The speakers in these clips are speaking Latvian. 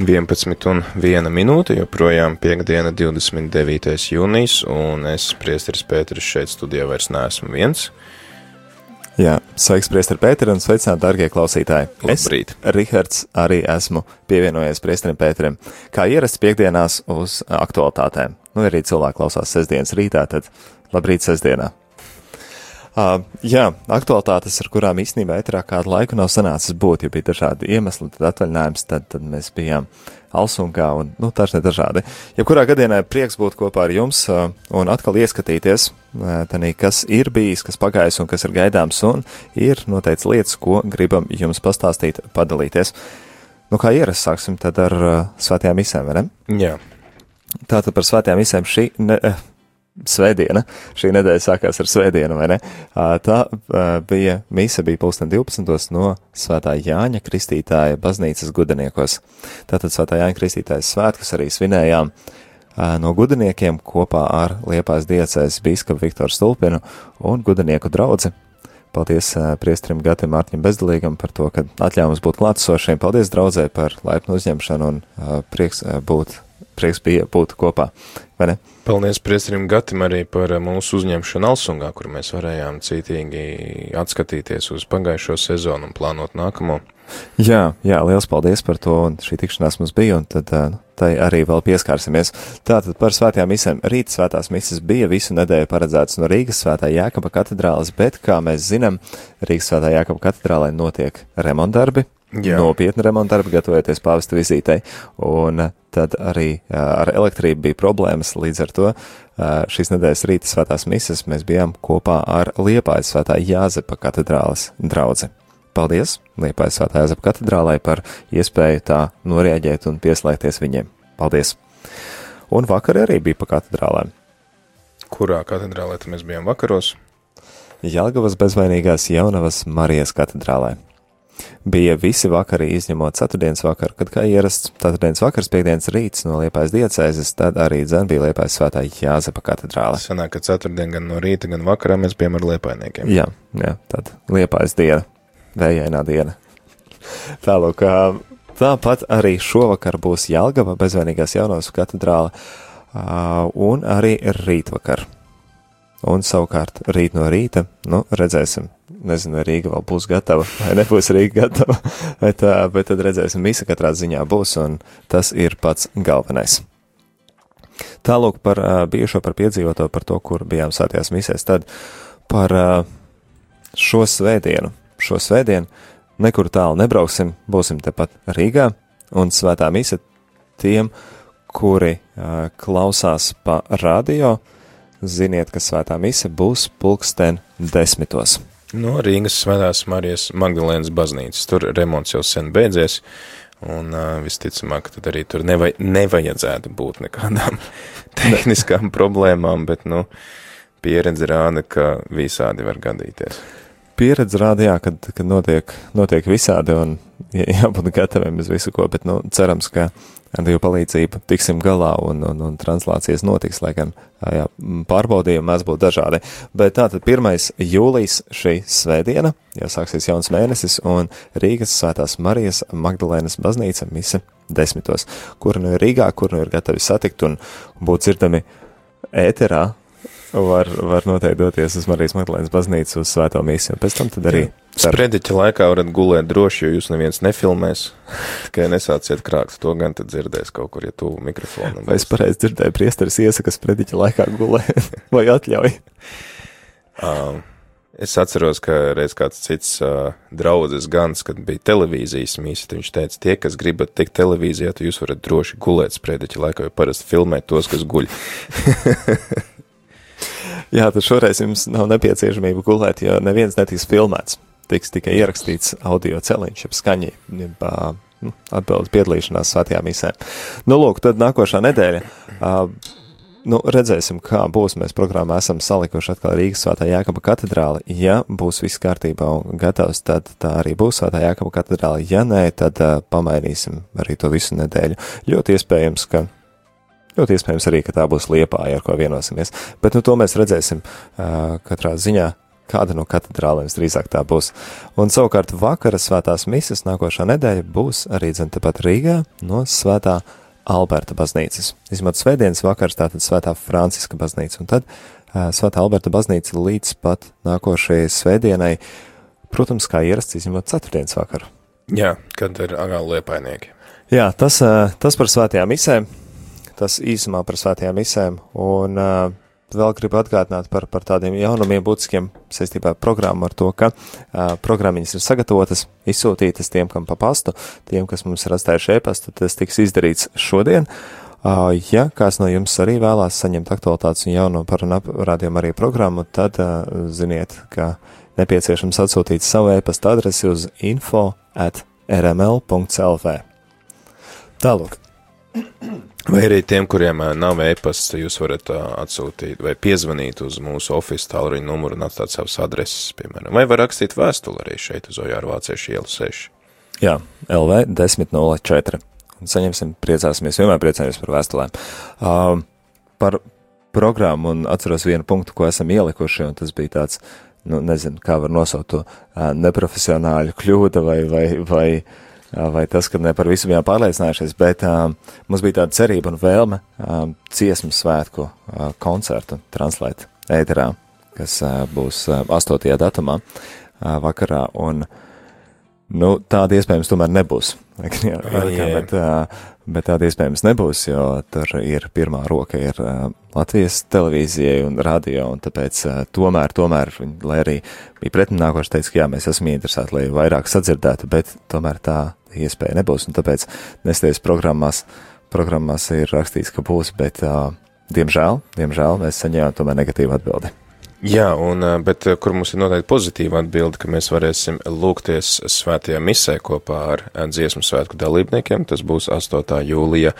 11 un 1 minūte, joprojām piekdiena 29. jūnijas, un es, priesteris Pēteris, šeit studijā vairs neesmu viens. Jā, sveiks, priesteri Pēteri, un sveicināti, darbie klausītāji. Labrīt. Es, Rihards, arī esmu pievienojies priesterim Pēterim. Kā ierasts piekdienās uz aktualitātēm. Nu, arī cilvēki klausās sestdienas rītā, tad labrīt sestdienā. Uh, jā, aktualitātes, ar kurām īstenībā etrā kādu laiku nav sanācis būt, jo bija dažādi iemesli, tad atvaļinājums, tad, tad mēs bijām Alsunkā un, nu, tašne dažādi. Jebkurā gadienā prieks būt kopā ar jums uh, un atkal ieskatīties, uh, tanī, kas ir bijis, kas pagājis un kas ir gaidāms, un ir noteikti lietas, ko gribam jums pastāstīt, padalīties. Nu, kā ierasts, sāksim tad ar uh, svētajām misēm, vai ne? Jā. Tātad par svētajām misēm šī, ne, Svētdiena. Šī nedēļa sākās ar svētdienu, vai ne? Tā bija mise, bija pulksten 12. no Svētā Jāņa Kristītāja baznīcas gudeniekos. Tātad Svētā Jāņa Kristītājas svētkus arī svinējām no gudeniekiem kopā ar Liepājas diecēs bīskapu Viktoru Stulpinu un gudenieku draudzi. Paldies priestrim Gatim Mārķim Bezdalīgam par to, ka atļāva mums būt klātesošiem. Paldies draudzē par laipnu uzņemšanu un prieks būt, prieks bija būt kopā, vai ne? Paldies priesterim Gatim arī par mūsu uzņemšanu Alsungā, kur mēs varējām cītīgi atskatīties uz pagājušo sezonu un plānot nākamo. Jā, jā, liels paldies par to, un šī tikšanās mums bija, un tad tai arī vēl pieskārsimies. Tātad par svētajām misēm. Rīt svētās mises bija visu nedēļu paredzētas no Rīgas svētā Jākapa katedrāles, bet, kā mēs zinām, Rīgas svētā Jākapa katedrālē notiek remontdarbi, Jā. nopietni remontdarbi, gatavojoties pāvesta vizītei, un tad arī ar elektrību bija problēmas, līdz ar to šīs nedēļas rīta svētās mises mēs bijām kopā ar Liepājas svētā Jāzepa katedrāles draudzi. Paldies Liepājas svētā Jāzepa katedrālai par iespēju tā norēģēt un pieslēgties viņiem. Paldies! Un vakar arī bija pa katedrālēm. Kurā katedrālē mēs bijām vakaros? Jelgavas bezvainīgās jaunavas Marijas katedrālē bija visi vakari, izņemot ceturtdienas vakaru, kad kā ierasts ceturtdienas vakars, piekdienas rīts no Liepājas diecēzes, tad arī dzen bija Liepājas svētā Jāzepa katedrāle. Sanāk, ka ceturtdien gan no rīta, gan vakarā mēs bijām ar liepainiekiem. Jā, jā, tad Liepājas diena, vējainā diena. Tālūk, tāpat arī šovakar būs Jelgava bezvainīgās jaunās katedrāle un arī rītvakar. Un savukārt rīt no rīta, nu, redzēsim, nezinu, vai Rīga vēl būs gatava, vai nebūs Rīga gatava, bet, bet tad redzēsim, visa katrā ziņā būs, un tas ir pats galvenais. Tālūk par bijušo, par piedzīvoto, par to, kur bijām sātījās misēs, tad par šo svētdienu, šo svētdienu nekur tālu nebrauksim, būsim tepat Rīgā, un svētā mise tiem, kuri klausās pa radio, ziniet, ka svētā mise būs pulksten desmitos. No Rīgas svētās Marijas Magdalēnas baznīcas. Tur remonts jau sen beidzies, un uh, visticamāk, tad arī tur nevaj nevajadzētu būt nekādām tehniskām problēmām, bet, nu, pieredze rāda, ka visādi var gadīties. Pieredze rāda, jā, kad, kad notiek, notiek visādi, un jābūt gataviem uz visu ko, bet, nu, cerams, ka ar Dievu palīdzību tiksim galā un, un, un translācijas notiks, lai gan jā, pārbaudījumi mēs būtu dažādi. Bet tātad 1. jūlijas šī svētdiena, jau sāksies jauns mēnesis, un Rīgas svētās Marijas Magdalēnas baznīca mise desmitos, kur nu ir Rīgā, kur nu ir gatavi satikt un būt dzirdami ēterā, var, var noteikti doties uz Marijas Magdalēnas baznīcu uz svēto misiju. Pēc tam tad arī. Sprediķa laikā varat gulēt droši, jo jūs neviens nefilmēs. Tikai nesāciet krākt, to gan tad dzirdēs kaut kur, ja tuvu mikrofonu. Vai es pareizi dzirdēju, priesteris iesaka sprediķa laikā gulēt vai atļauj? Um, es atceros, ka reiz kāds cits uh, draudzes gans, kad bija televīzijas mīsa, viņš teica, tie, kas gribat tikt televīzijā, tad jūs varat droši gulēt sprediķa laikā, jo parasti filmēt tos, kas guļ. Jā, tad šoreiz jums nav nepieciešamība gulēt, jo neviens netiks filmēts. Tiks tikai ierakstīts audio celiņš, jeb skaņi, jeb nu, atbildes piedalīšanās svētajā misē. Nu, lūk, tad nākošā nedēļa. Uh, nu, redzēsim, kā būs. Mēs programmā esam salikuši atkal Rīgas svētā Jākaba katedrāli. Ja būs viss kārtībā un gatavs, tad tā arī būs svētā Jākaba katedrāli. Ja nē, tad uh, pamainīsim arī to visu nedēļu. Ļoti iespējams, ka Ļoti iespējams arī, ka tā būs liepāja, ar ko vienosimies. Bet nu, to mēs redzēsim uh, katrā ziņā, kāda no katedrālēm drīzāk tā būs. Un savukārt vakara svētās mises nākošā nedēļa būs arī dzen tepat Rīgā no svētā Alberta baznīcas. Izmot svētdienas vakars tātad svētā Franciska baznīca, un tad uh, svētā Alberta baznīca līdz pat nākošajai svētdienai, protams, kā ierasts, izņemot ceturtdienas vakaru. Jā, kad ir agāli liepainieki. Jā, tas, tas par svētajām misēm, tas īsumā par svētajām misēm, un uh, vēl gribu atgādināt par, par tādiem jaunumiem būtiskiem saistībā ar programmu, ar to, ka uh, programmiņas ir sagatavotas, izsūtītas tiem, kam pa pastu, tiem, kas mums ir atstājuši ēpastu, tas tiks izdarīts šodien. Uh, ja kāds no jums arī vēlās saņemt aktualitātes un jauno par un ap rādījumu arī programmu, tad uh, ziniet, ka nepieciešams atsūtīt savu ēpastu adresi uz info at rml.lv. Tālūk. Vai arī tiem, kuriem nav e-pasts, jūs varat atsūtīt vai piezvanīt uz mūsu oficiālu tālruņa numuru un atstāt savas adreses, piemēram. Vai var rakstīt vēstuli arī šeit uz Ojāru Vāciešu ielu 6. Jā, LV 1004. Un saņemsim, priecāsimies, vienmēr priecājamies par vēstulēm. Uh, par programmu un atceros vienu punktu, ko esam ielikuši, un tas bija tāds, nu, nezinu, kā var nosaukt to uh, neprofesionāļu kļūda vai, vai, vai uh, vai tas, ka ne par visu bijām pārliecinājušies, bet uh, mums bija tāda cerība un vēlme uh, dziesmu svētku uh, koncertu translēt ēterā, kas uh, būs uh, 8. datumā uh, vakarā, un nu, tāda iespējams tomēr nebūs. jā, jā, bet, uh, bet tāda iespējams nebūs, jo tur ir pirmā roka ir uh, Latvijas televīzijai un radio, un tāpēc uh, tomēr, tomēr, lai arī bija pretimnākoši teica, ka jā, mēs esam interesēti, lai vairāk sadzirdētu, bet tomēr tā iespēja nebūs, un tāpēc nesties programmās, programmās ir rakstīts, ka būs, bet, uh, diemžēl, diemžēl mēs saņēmām tomēr negatīvu atbildi. Jā, un, bet kur mums ir noteikti pozitīva atbilde, ka mēs varēsim lūgties svētajā misē kopā ar dziesmu svētku dalībniekiem. Tas būs 8. jūlija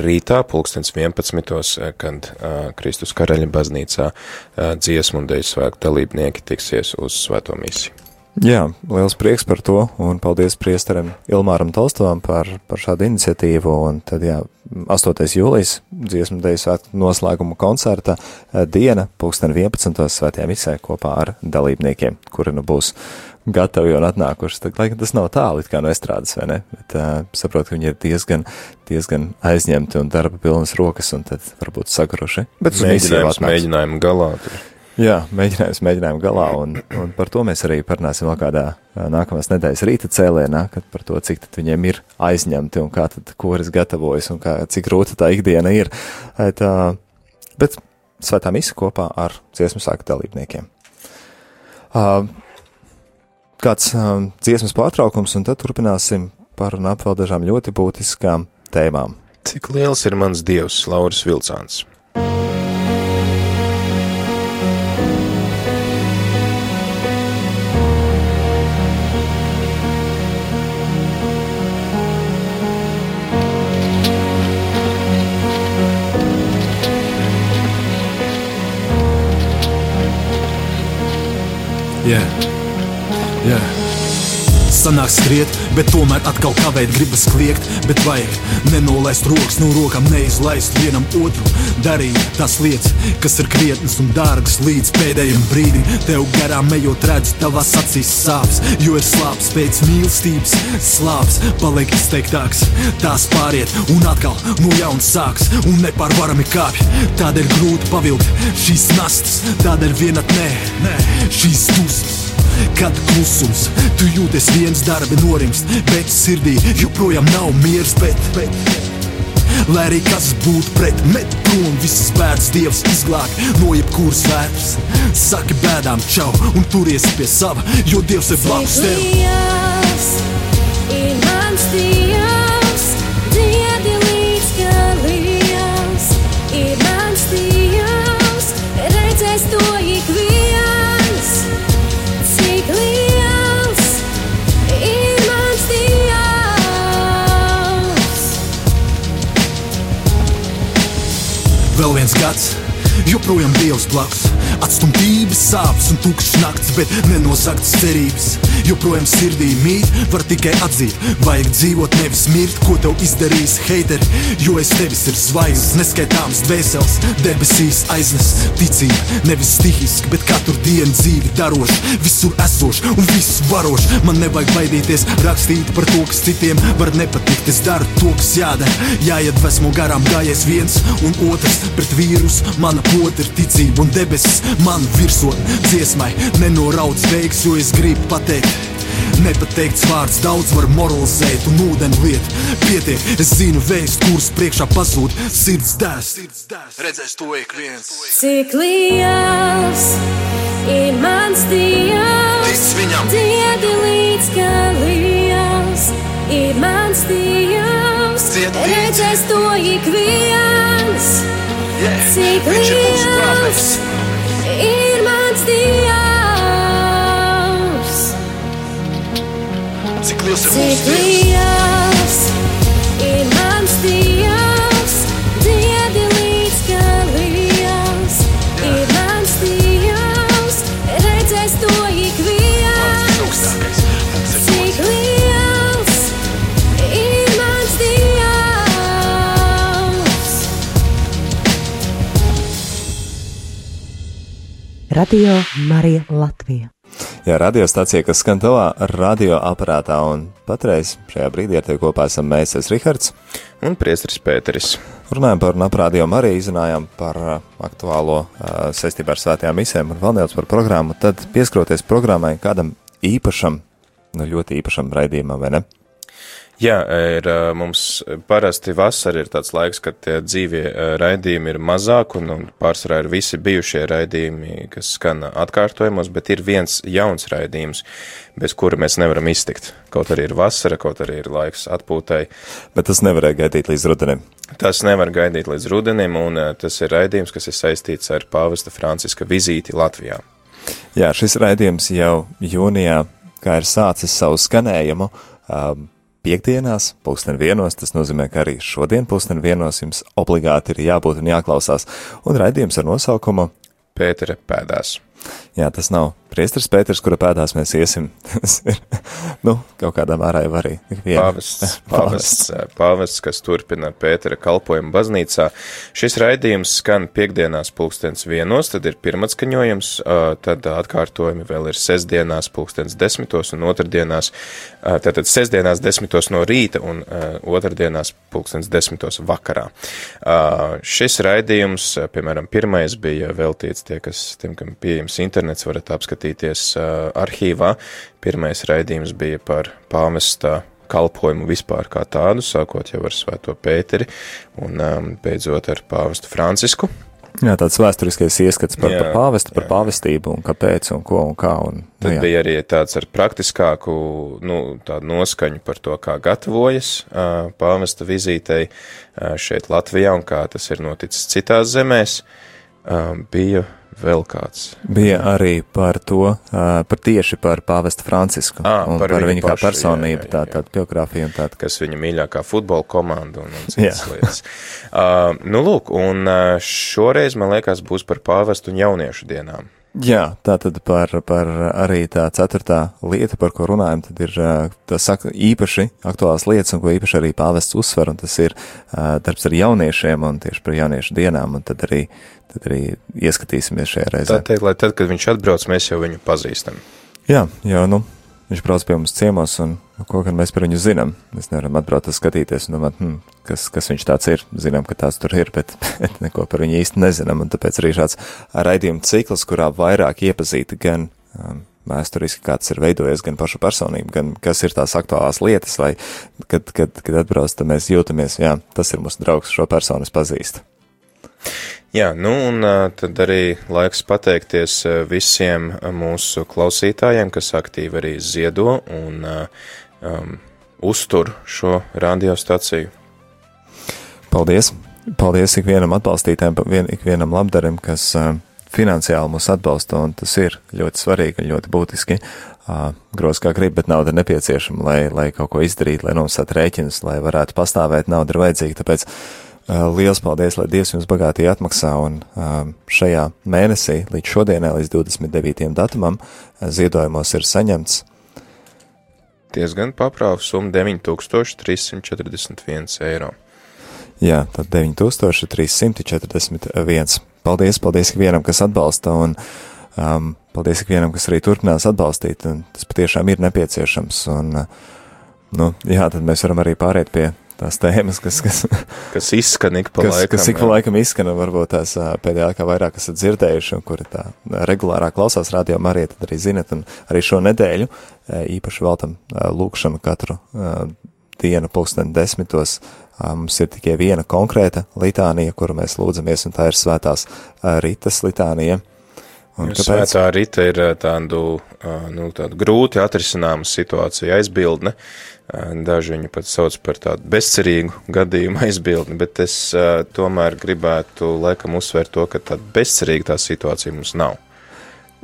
rītā, pulkstens 11. kad Kristus karaļa baznīcā dziesmu un deju svētku dalībnieki tiksies uz svēto misiju. Jā, liels prieks par to, un paldies priesteram Ilmāram Tolstovam par, par šādu iniciatīvu, un tad, jā, 8. jūlijas dziesmu deju svētku noslēguma koncerta eh, diena, pulksten 11. svētajā misē kopā ar dalībniekiem, kuri nu būs gatavi un atnākuši. Tad, lai tas nav tālu, kā no estrādes, vai ne, bet uh, saprotu, ka viņi ir diezgan, diezgan aizņemti un darba pilnas rokas, un tad varbūt saguruši. Bet mēģinājums, mēģinājumu galā. Tur. Jā, mēģinājums mēģinājumu galā, un, un par to mēs arī parunāsim vēl kādā nākamās nedēļas rīta cēlienā, kad par to, cik tad viņiem ir aizņemti un kā tad koris gatavojas un kā, cik grūta tā ikdiena ir. Tā, bet svētā misa kopā ar dziesmu sāku dalībniekiem. Kāds dziesmas pārtraukums, un tad turpināsim par un ap vēl dažām ļoti būtiskām tēmām. Cik liels ir mans dievs, Lauris Vilcāns? Yeah. Yeah. Sanāk skriet, bet tomēr atkal kavēt, gribas kliegt. Bet vajag nenolaist rokas no rokām, neizlaist vienam otru. Darīt tās lietas, kas ir krietnas un dārgas līdz pēdējiem brīdim. Tev garām ejot, redzu, tavās acīs sāpes, jo ir slāpes pēc mīlestības. Slāpes paliek izteiktāks, tās pāriet un atkal no jauna sāks un nepārvarami kāpj. Tādēļ grūti pavilkt šīs nastas, tādēļ vienatnē, nē, šīs dusmas. Kad klusums, tu jūties viens darbi norimst, bet sirdī joprojām nav miers. Bet, bet, lai arī kas būtu pret, met prom visas bēdas, Dievs izglāb no jebkuras vētras. Saki bēdām čau un turies pie sava, jo Dievs ir blakus tev. Ir mans Dievs, Vēl viens gads, joprojām Dievs blakus. Atstumtības, sāpes un tukšs nakts, bet nenozagtas cerības. Joprojām sirdī mīt, var tikai atzīt, vajag dzīvot, nevis mirt, ko tev izdarījis heiteri. Jo es tevis ir zvaigznes, neskaitāms dvēseles, debesīs aiznes ticība, nevis stihiski, bet katru dienu dzīvi daroši, visur esoši un visu varoši. Man nevajag baidīties rakstīt par to, kas citiem var nepatikt. Es daru to, kas jādara, jāiedvesmo garām gājies viens un otrs pret vīrusu. Mana ir ticība un debesis, man virsotne dziesmai nenoraudz veiks, jo es gribu pateikt. Nepateikts vārds daudz var moralizēt un ūdeni liet. Pietiek, es zinu vēstu, kuras priekšā pazūd sirds dēs. Redzēs to ik viens. Cik liels ir mans dievs, Tic viņam. diedi līdz kā liels ir mans dievs. Redzēs to ik viens. Cik Viņš ir mūsu liels glābējs. ir mans dievs. Cik liels ir Cik mūsu Dievs? Radio Marija Latvija. Jā, radiostacija, kas skan tavā radioaparātā, un patreiz šajā brīdī ar tevi kopā esam mēs, es Rihards. Un priesteris Pēteris. Runājam par naprādījām arī izrunājām par uh, aktuālo uh, saistībā ar svētajām misēm un vēl nedaudz par programmu, tad pieskroties programmai kādam īpašam, nu ļoti īpašam raidījumam, vai ne? Jā, ir mums parasti vasara ir tāds laiks, kad tie dzīvie raidījumi ir mazāk, un, un pārsvarā ir visi bijušie raidījumi, kas skan atkārtojumos, bet ir viens jauns raidījums, bez kura mēs nevaram iztikt. Kaut arī ir vasara, kaut arī ir laiks atpūtai. Bet tas nevarēja gaidīt līdz rudenim. Tas nevar gaidīt līdz rudenim, un tas ir raidījums, kas ir saistīts ar pāvesta Franciska vizīti Latvijā. Jā, šis raidījums jau jūnijā, kā ir sācis savu skanējumu, um, piekdienās, pulksten vienos, tas nozīmē, ka arī šodien pulksten vienos jums obligāti ir jābūt un jāklausās, un raidījums ar nosaukumu Pētera pēdās. Jā, tas nav priesteris Pēters, kura pēdās mēs iesim. Tas ir, nu, kaut kādā mērā jau arī. Pāvests, pāvests, pāvests, kas turpina Pētera kalpojumu baznīcā. Šis raidījums skan piekdienās pulkstens vienos, tad ir pirmatskaņojums, ā, tad atkārtojumi vēl ir sestdienās pulkstens desmitos un otrdienās, tātad sestdienās desmitos no rīta un otrdienās pulkstens desmitos vakarā. Šis raidījums, piemēram, pirmais bija veltīts tie, kas, tiem, kam pieejams internets, varat apskatīties arhīvā. Pirmais raidījums bija par pāvesta kalpojumu vispār kā tādu, sākot jau ar Svēto Pēteri un um, beidzot ar Pāvestu Francisku. Jā, tāds vēsturiskais ieskats par, Jā, par pāvestu, par jā. pāvestību un kāpēc un ko un kā. Un, nu, Tad jā. bija arī tāds ar praktiskāku nu, noskaņu par to, kā gatavojas uh, pāvesta vizītei uh, šeit Latvijā un kā tas ir noticis citās zemēs. Uh, bija vēl kāds. Bija arī par to, par tieši par pāvestu Francisku Ā, un par par, viņu viņu kā pašu, jā, personību, jā, tā, jā. tāda biogrāfija un tāda. kas viņa mīļākā futbola komanda un, un citas Jā. lietas. Uh, nu, lūk, un šoreiz, man liekas, būs par pāvestu un jauniešu dienām. Jā, tā tad par, par arī tā ceturtā lieta, par ko runājam, tad ir tas īpaši aktuāls lietas, un ko īpaši arī pāvests uzsver, un tas ir darbs ar jauniešiem un tieši par jauniešu dienām, un tad arī, tad arī ieskatīsimies šajā reizē. Tā teikt, lai tad, kad viņš atbrauc, mēs jau viņu pazīstam. Jā, jo, nu, viņš brauc pie mums ciemos, un ko gan mēs par viņu zinām. Mēs nevaram atbraukt skatīties un domāt, hm, kas, kas viņš tāds ir. Zinām, ka tāds tur ir, bet, bet neko par viņu īsti nezinām, un tāpēc arī šāds raidījuma cikls, kurā vairāk iepazīti gan um, vēsturiski, kāds ir veidojies, gan pašu personību, gan kas ir tās aktuālās lietas, lai, kad, kad, kad atbrauc, tad mēs jūtamies, jā, tas ir mūsu draugs, šo personu es pazīstu. Jā, nu un tad arī laiks pateikties visiem mūsu klausītājiem, kas aktīvi arī ziedo un um, uztur šo radiostaciju. Paldies! Paldies ikvienam atbalstītājam, ikvienam labdarim, kas uh, finansiāli mūs atbalsta, un tas ir ļoti svarīgi un ļoti būtiski. Uh, Gros kā grib, bet nauda ir nepieciešama, lai, lai kaut ko izdarītu, lai nomaksātu rēķinus, lai varētu pastāvēt, nauda ir vajadzīga. Tāpēc Uh, liels paldies, lai Dievs jums bagātīgi atmaksā, un uh, šajā mēnesī līdz šodienai, līdz 29. datumam, uh, ziedojumos ir saņemts Diezgan paprāva summa 9341 eiro. Jā, tad 9341. Paldies, paldies ikvienam, kas atbalsta, un um, paldies ikvienam, kas arī turpinās atbalstīt, tas patiešām ir nepieciešams, un, uh, nu, jā, tad mēs varam arī pāriet pie tās tēmas, kas, kas, Kas izskan ik pa kas, laikam. kas ik pa jā. laikam izskan, varbūt tās pēdējā laikā vairāk esat dzirdējuši, un kuri tā regulārā klausās radio Marija, tad arī zinat, un arī šo nedēļu īpaši veltam lūkšanu katru dienu pulksteni desmitos. Mums ir tikai viena konkrēta litānija, kuru mēs lūdzamies, un tā ir svētās Ritas litānija. Un Jo Svētā rīta ir tādu, nu, tādu grūti atrisināmu situāciju aizbildne. Ā, Daži viņu pat sauc par tādu bezcerīgu gadījumu aizbildni, bet es ā, tomēr gribētu laikam uzsvērt to, ka tāda bezcerīga tā situācija mums nav.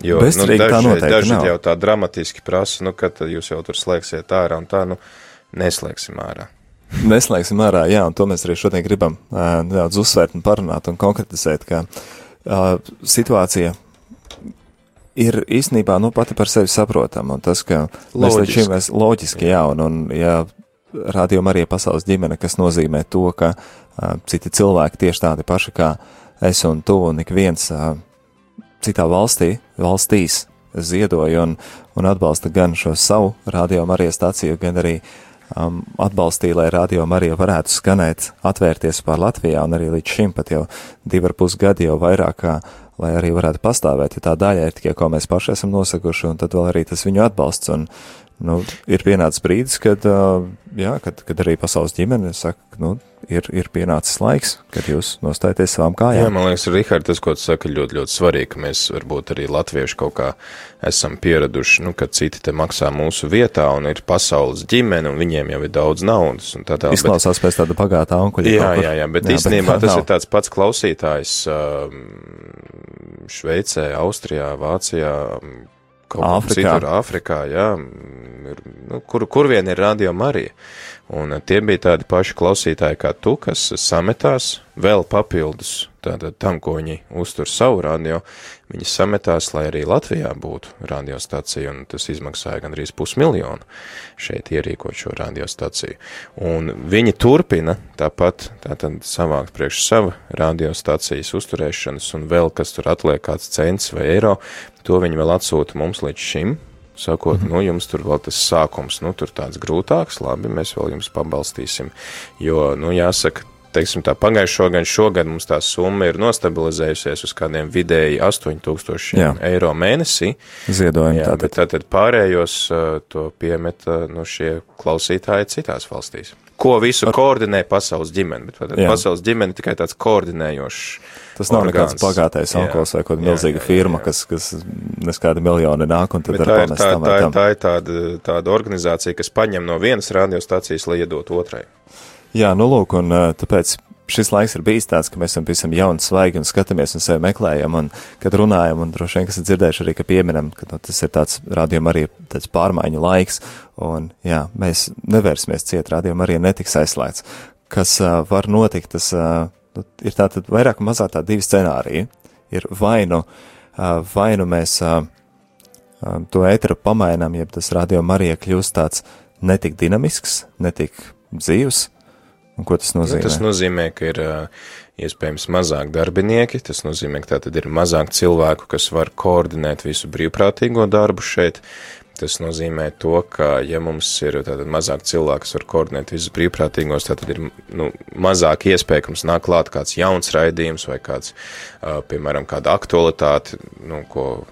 Jo Bezcerīga tā daži, noteikti daži nav. jau tā dramatiski prasa, nu, ka jūs jau tur slēgsiet ārā un tā, nu, neslēgsim ārā. Neslēgsim ārā, jā, un to mēs arī šodien gribam ā, nedaudz uzsvērt un parunāt un konkretizēt, ka ā, situācija ir īstenībā, nu, pati par sevi saprotama, tas, ka mēs līdz Loģiski. šim mēs loģiski, jā, un, un ja rādījuma arī pasaules ģimene, kas nozīmē to, ka ā, citi cilvēki tieši tādi paši kā es un tu, un ik viens ā, citā valstī, valstīs ziedoja un, un atbalsta gan šo savu rādījumu arī staciju, gan arī um, atbalstīja, lai rādījumu arī varētu skanēt, atvērties pār Latvijā, un arī līdz šim pat jau divi ar pus gadi jau vairāk, kā, lai arī varētu pastāvēt, ja tā daļa ir tikai, ko mēs paši esam nosakuši, un tad vēl arī tas viņu atbalsts, un, nu, ir pienācis brīdis, kad, jā, kad, kad arī pasaules ģimene saka, nu, ir, ir pienācis laiks, kad jūs nostājaties savām Jā, kājām. man liekas, Rihard, tas, ko tu saki, ļoti, ļoti svarīgi, ka mēs varbūt arī latvieši kaut kā esam pieraduši, nu, ka citi te maksā mūsu vietā un ir pasaules ģimene un viņiem jau ir daudz naudas un tā tālāk. bet- Izklausās pēc tāda bagātā onkuļa. Jā, jā, jā, bet Jā, īstenībā tā tas nav. ir tāds pats klausītājs Šveicē, Austrijā, Vācijā, Āfrikā. citur Āfrikā, jā, ir, nu, kur, kur vien ir radio Marija. Un uh, tie bija tādi paši klausītāji kā tu, kas sametās vēl papildus tātad tam, ko viņi uztur savu radio, viņi sametās, lai arī Latvijā būtu radiostacija, un tas izmaksāja gandrīz pusmiljonu šeit ierīkot šo radiostaciju. Un viņi turpina tāpat tātad savākt priekš sava radiostacijas uzturēšanas, un vēl kas tur atliek kāds cents vai eiro, to viņi vēl atsūta mums līdz šim, sakot, -hmm. nu, jums tur vēl tas sākums, nu, tur tāds grūtāks, labi, mēs vēl jums pabalstīsim, jo, nu, jāsaka, teiksim tā, pagājušo gan šogad mums tā summa ir nostabilizējusies uz kādiem vidēji 8000 Jā. eiro mēnesī, Ziedojumi Jā, tātad. bet tātad pārējos to piemeta no šie klausītāji citās valstīs. Ko visu koordinē pasaules ģimene, bet tātad pasaules ģimene tikai tāds koordinējošs. Tas nav nekāds orgāns. bagātais Jā. onkls vai kaut kāda milzīga jā, jā, firma, jā. kas, kas neskāda miljoni nāk un tad var tā pamest tā, tam tā, tam. tā ir tāda, tāda organizācija, kas paņem no vienas radiostacijas, lai iedot otrai. Jā, nu lūk, un tāpēc šis laiks ir bijis tāds, ka mēs esam pavisam jauni, svaigi un skatāmies un sevi meklējam, un kad runājam, un droši vien, kas ir dzirdējuši arī, ka pieminam, ka nu, tas ir tāds rādījuma arī tāds pārmaiņu laiks, un jā, mēs nevērsimies ciet, rādījuma arī netiks aizslēgts. Kas uh, var notikt, tas uh, ir tātad vairāk un mazāk tā divi scenāriji. Ir vai nu, uh, vai nu mēs uh, to ēteru pamainām, jeb tas rādījuma arī kļūst tāds netik dinamisks, netik dzīvs, un ko tas Nu, nozīmē? tas nozīmē, ka ir uh, iespējams mazāk darbinieki, tas nozīmē, ka tātad ir mazāk cilvēku, kas var koordinēt visu brīvprātīgo darbu šeit. Tas nozīmē to, ka, ja mums ir tātad mazāk cilvēku, kas var koordinēt visus brīvprātīgos, tad ir nu, mazāk iespēja, ka mums nāk klāt kāds jauns raidījums vai kāds, uh, piemēram, kāda aktualitāte, nu, ko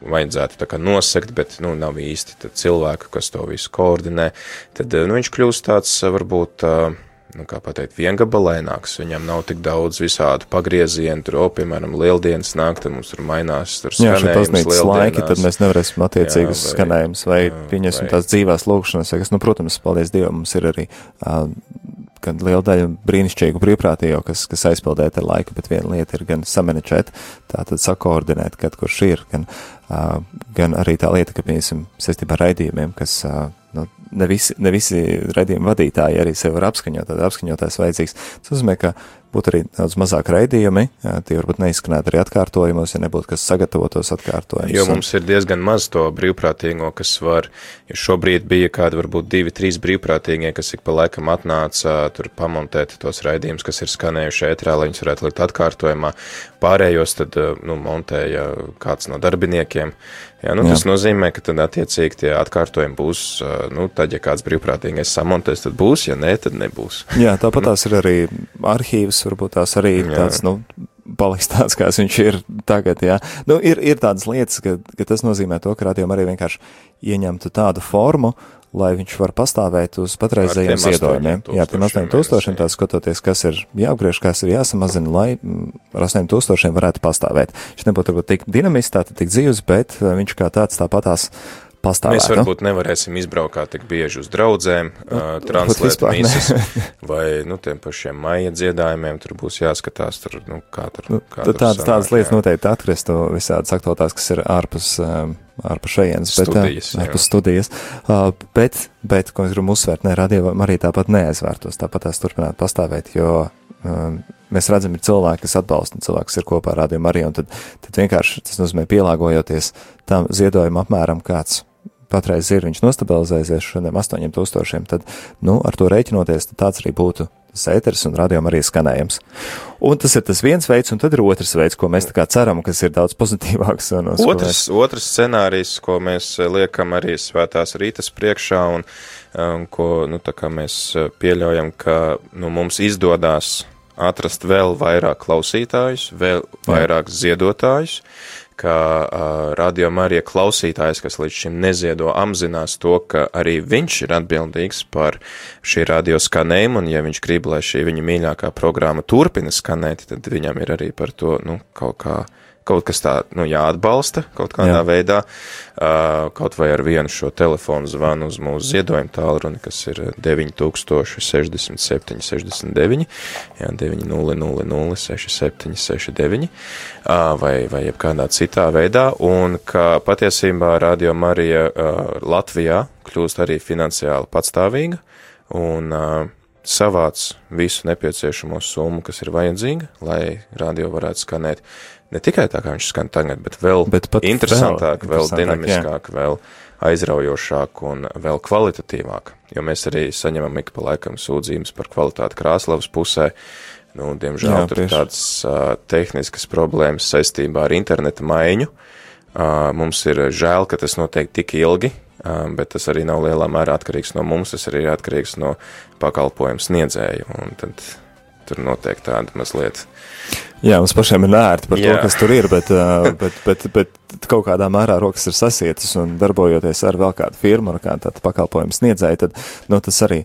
vajadzētu tā kā nosekt, bet, nu, nav īsti cilvēku, kas to visu koordinē, tad, uh, nu, viņš kļūst tāds, varbūt, uh, nu, kā pateikt, viengabalaināks, viņam nav tik daudz visādu pagriezienu, tur, o, piemēram, lieldienas nāk, tad mums tur mainās, tur Jā, skanējums laiki, tad mēs nevarēsim attiecīgus Jā, vai- skanējumus vai pieņemsim tās dzīvās lūkšanas, kas, nu, protams, paldies Dievam, mums ir arī uh, gan liela daļa brīnišķīgu brīvprātīgo, kas, kas aizpildēt ar laiku, bet viena lieta ir gan samenečēt, tātad sakoordinēt, kad kurš ir, gan, uh, gan arī tā lieta, ka, piemēram, saistībā ar raidījumiem, kas, uh, nu, ne visi, ne visi raidījuma vadītāji arī sevi var apskaņot, tad apskaņotājs vajadzīgs. Tas nozīmē, ka būtu arī daudz mazāk raidījumi, tie varbūt neizskanētu arī atkārtojumos, ja nebūtu kas sagatavotos atkārtojumus. Jo mums ir diezgan maz to brīvprātīgo, kas var, jo šobrīd bija kādi varbūt divi, trīs brīvprātīgie, kas ik pa laikam atnāca tur pamontēt tos raidījumus, kas ir skanējuši ētrā, lai viņus varētu likt atkārtojumā. Pārējos tad, nu, montēja kāds no darbiniekiem. Jā, nu, tas Jā. nozīmē, ka tad attiecīgi tie atkārtojumi būs, nu, tad, ja kāds brīvprātīgais samontēs, tad būs, ja nē, tad nebūs. Jā, tāpat tās ir arī arhīvs, varbūt tās arī Jā. tāds, nu, paliks tāds, kāds viņš ir tagad, jā. Nu, ir, ir tādas lietas, ka, ka tas nozīmē to, ka radījumi arī vienkārši ieņemtu tādu formu, lai viņš var pastāvēt uz patreizējiem ziedojumiem. Jā, tiem 8000, tā skatoties, kas ir jāapgriež, kas ir jāsamazina, lai ar 8000 varētu pastāvēt. Viņš nebūtu varbūt tik dinamisks, tātad tik dzīves, bet uh, viņš kā tāds tāpatās pastāvētu. Mēs varbūt nevarēsim izbraukāt tik bieži uz draudzēm, nu, uh, translēt misas, vai, nu, tiem pašiem maija dziedājumiem, tur būs jāskatās, tur, nu, kā tur, nu, kā tur tādas, sanāk, tādas lietas jā. noteikti atkristu visādas aktualitātes, kas ir ārpus, um, ārpus šejienes, bet, Studijas, ārpus studijas. Uh, bet, bet, ko es gribu uzsvērt, ne, radio arī tāpat neaizvērtos, tāpat tās turpināt pastāvēt, jo um, mēs redzam, ir cilvēki, kas atbalsta, un cilvēki, kas ir kopā ar radio arī, un tad, tad vienkārši tas nozīmē pielāgojoties tam ziedojumu apmēram kāds patreiz ir, viņš nostabilizēsies šodien 8000, tad, nu, ar to rēķinoties, tad tāds arī būtu tas ēteris un radiom arī skanējams. Un tas ir tas viens veids, un tad ir otrs veids, ko mēs tā kā ceram, kas ir daudz pozitīvāks. Un, ko Otrs, otrs scenārijs, ko mēs eh, liekam arī svētās rītas priekšā un, un ko, nu, tā kā mēs eh, pieļaujam, ka, nu, mums izdodās atrast vēl vairāk klausītājus, vēl vairāk ziedotājus, ka uh, radio Marija klausītājs, kas līdz šim neziedo, apzinās to, ka arī viņš ir atbildīgs par šī radio skanējumu, un ja viņš grib, lai šī viņa mīļākā programma turpina skanēt, tad viņam ir arī par to, nu, kaut kā kaut kas tā, nu, jāatbalsta kaut kādā. Jā. veidā, uh, kaut vai ar vienu šo telefonu zvanu uz mūsu ziedojumu tālruni, kas ir 9067 69, jā, 900 67 69, uh, vai, vai jebkādā citā veidā, un ka patiesībā Radio Marija uh, Latvijā kļūst arī finansiāli patstāvīga, un uh, savāc visu nepieciešamo summu, kas ir vajadzīga, lai radio varētu skanēt ne tikai tā, kā viņš skan tagad, bet vēl Bet interesantāk, vēl vēl, dinamiskāk, vēl aizraujošāk un vēl kvalitatīvāk, jo mēs arī saņemam ik pa laikam sūdzības par kvalitāti Krāslavas pusē. Nu, diemžēl Jā, Jā, tur ir tādas uh, tehniskas problēmas saistībā ar interneta maiņu. Uh, mums ir žēl, ka tas notiek tik ilgi, uh, bet tas arī nav lielā mērā atkarīgs no mums, tas arī ir atkarīgs no pakalpojumu sniedzēju. Un tad tur notiek tāda mazliet Jā, mums pašiem ir nērti par Jā. To, kas tur ir, bet, uh, bet, bet, bet kaut kādā mērā rokas ir sasietas un darbojoties ar vēl kādu firmu, ar kādu pakalpojumu sniedzēju, tad nu, tas arī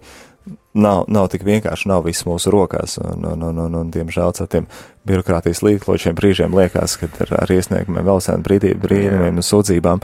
nav, nav tik vienkārši, nav viss mūsu rokās. Un, un, un, un, un diemžēl ar tiem birokrātijas līkločiem brīžiem liekas, ka ar, ar iesniegumiem, vēl sen brīdī, brīdījumiem un sūdzībām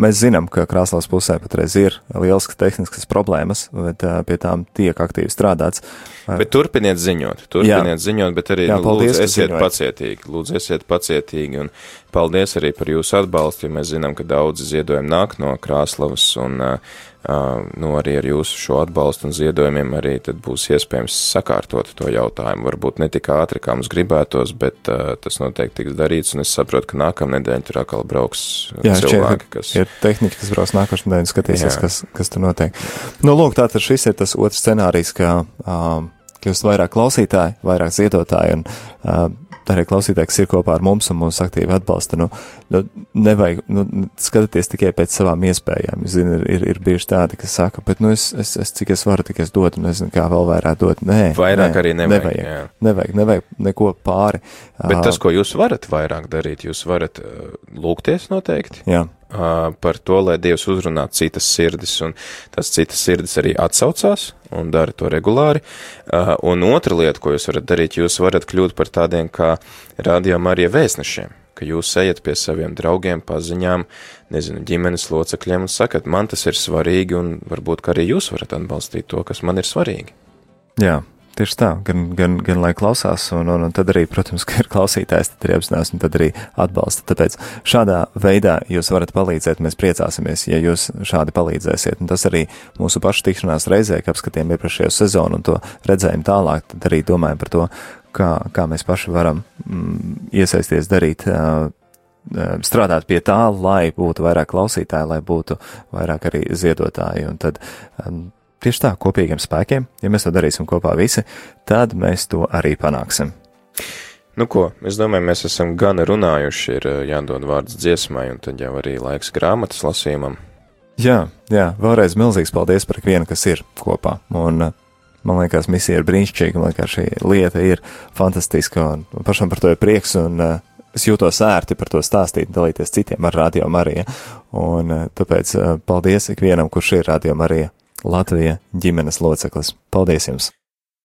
mēs zinām, ka Krāslavas pusē patreiz ir liels tehniskas problēmas, bet pie tām tiek aktīvi strādāts. Bet turpiniet ziņot, turpiniet Jā. ziņot, bet arī Jā, paldies, lūdzu, esiet ziņojat. pacietīgi, lūdzu, esiet pacietīgi un paldies arī par jūsu atbalstu, jo mēs zinām, ka daudzi ziedojumi nāk no Krāslavas un, uh, uh, nu, arī ar jūsu šo atbalstu un ziedojumiem arī tad būs iespējams sakārtot to jautājumu. Varbūt ne tik ātri, kā mums gribētos, bet uh, tas noteikti tiks darīts, un es saprotu, ka nākamnedēļ tur atkal brauks Jā, cilvēki, šķiet, kas. ir tehniķi, kas brauc nākošais nedēļa, skatīsies, Jā. kas, kas tur notiek. Nu, lūk, tātad šis ir tas otrs scenārijs, ka um, kļūst vairāk klausītāji, vairāk ziedotāji, un um, arī klausītāji, kas ir kopā ar mums un mūs aktīvi atbalsta, nu, nu nevajag, nu, skatīties tikai pēc savām iespējām. Es zinu, ir, ir, ir bieži tādi, kas saka, bet, nu, es, es, es cik es varu, tik es dodu, un nezinu, kā vēl varētu dot. Nē, Vairāk nē, arī nevajag, nevajag, jā. nevajag, nevajag neko pāri. Bet tas, ko jūs varat vairāk darīt, jūs varat uh, lūgties noteikti. Jā, par to, lai Dievs uzrunā citas sirdis, un tas citas sirdis arī atsaucās un dara to regulāri. Un otra lieta, ko jūs varat darīt, jūs varat kļūt par tādiem kā rādījām arī vēstnešiem, ka jūs ejat pie saviem draugiem, paziņām, nezinu, ģimenes locekļiem un sakat, man tas ir svarīgi, un varbūt, arī jūs varat atbalstīt to, kas man ir svarīgi. Jā, tieši tā, gan, gan, gan lai klausās, un, un, un tad arī, protams, ka ir klausītājs, tad arī apzinās, un tad arī atbalsta. Tāpēc šādā veidā jūs varat palīdzēt, mēs priecāsimies, ja jūs šādi palīdzēsiet. Un tas arī mūsu pašu tikšanās reizē, kad apskatījām iepriekšējo sezonu un to redzējumu tālāk, tad arī domājam par to, kā, kā mēs paši varam mm, iesaisties darīt, uh, strādāt pie tā, lai būtu vairāk klausītāji, lai būtu vairāk arī ziedotāji. Un tad um, tieši tā, kopīgiem spēkiem, ja mēs to darīsim kopā visi, tad mēs to arī panāksim. Nu ko, es domāju, mēs esam gan runājuši, ir jādod vārds dziesmai, un tad jau arī laiks grāmatas lasījumam. Jā, jā, vēlreiz milzīgs paldies par ikvienu, kas ir kopā. Un, man liekas, misija ir brīnišķīga, man liekas, šī lieta ir fantastiska, un pašam par to ir prieks, un uh, es jūtos ērti par to stāstīt, dalīties citiem ar Radio Mariju. Un uh, tāpēc uh, paldies ikvienam, kurš ir Radio Marija Latvija ģimenes loceklis. Paldies jums!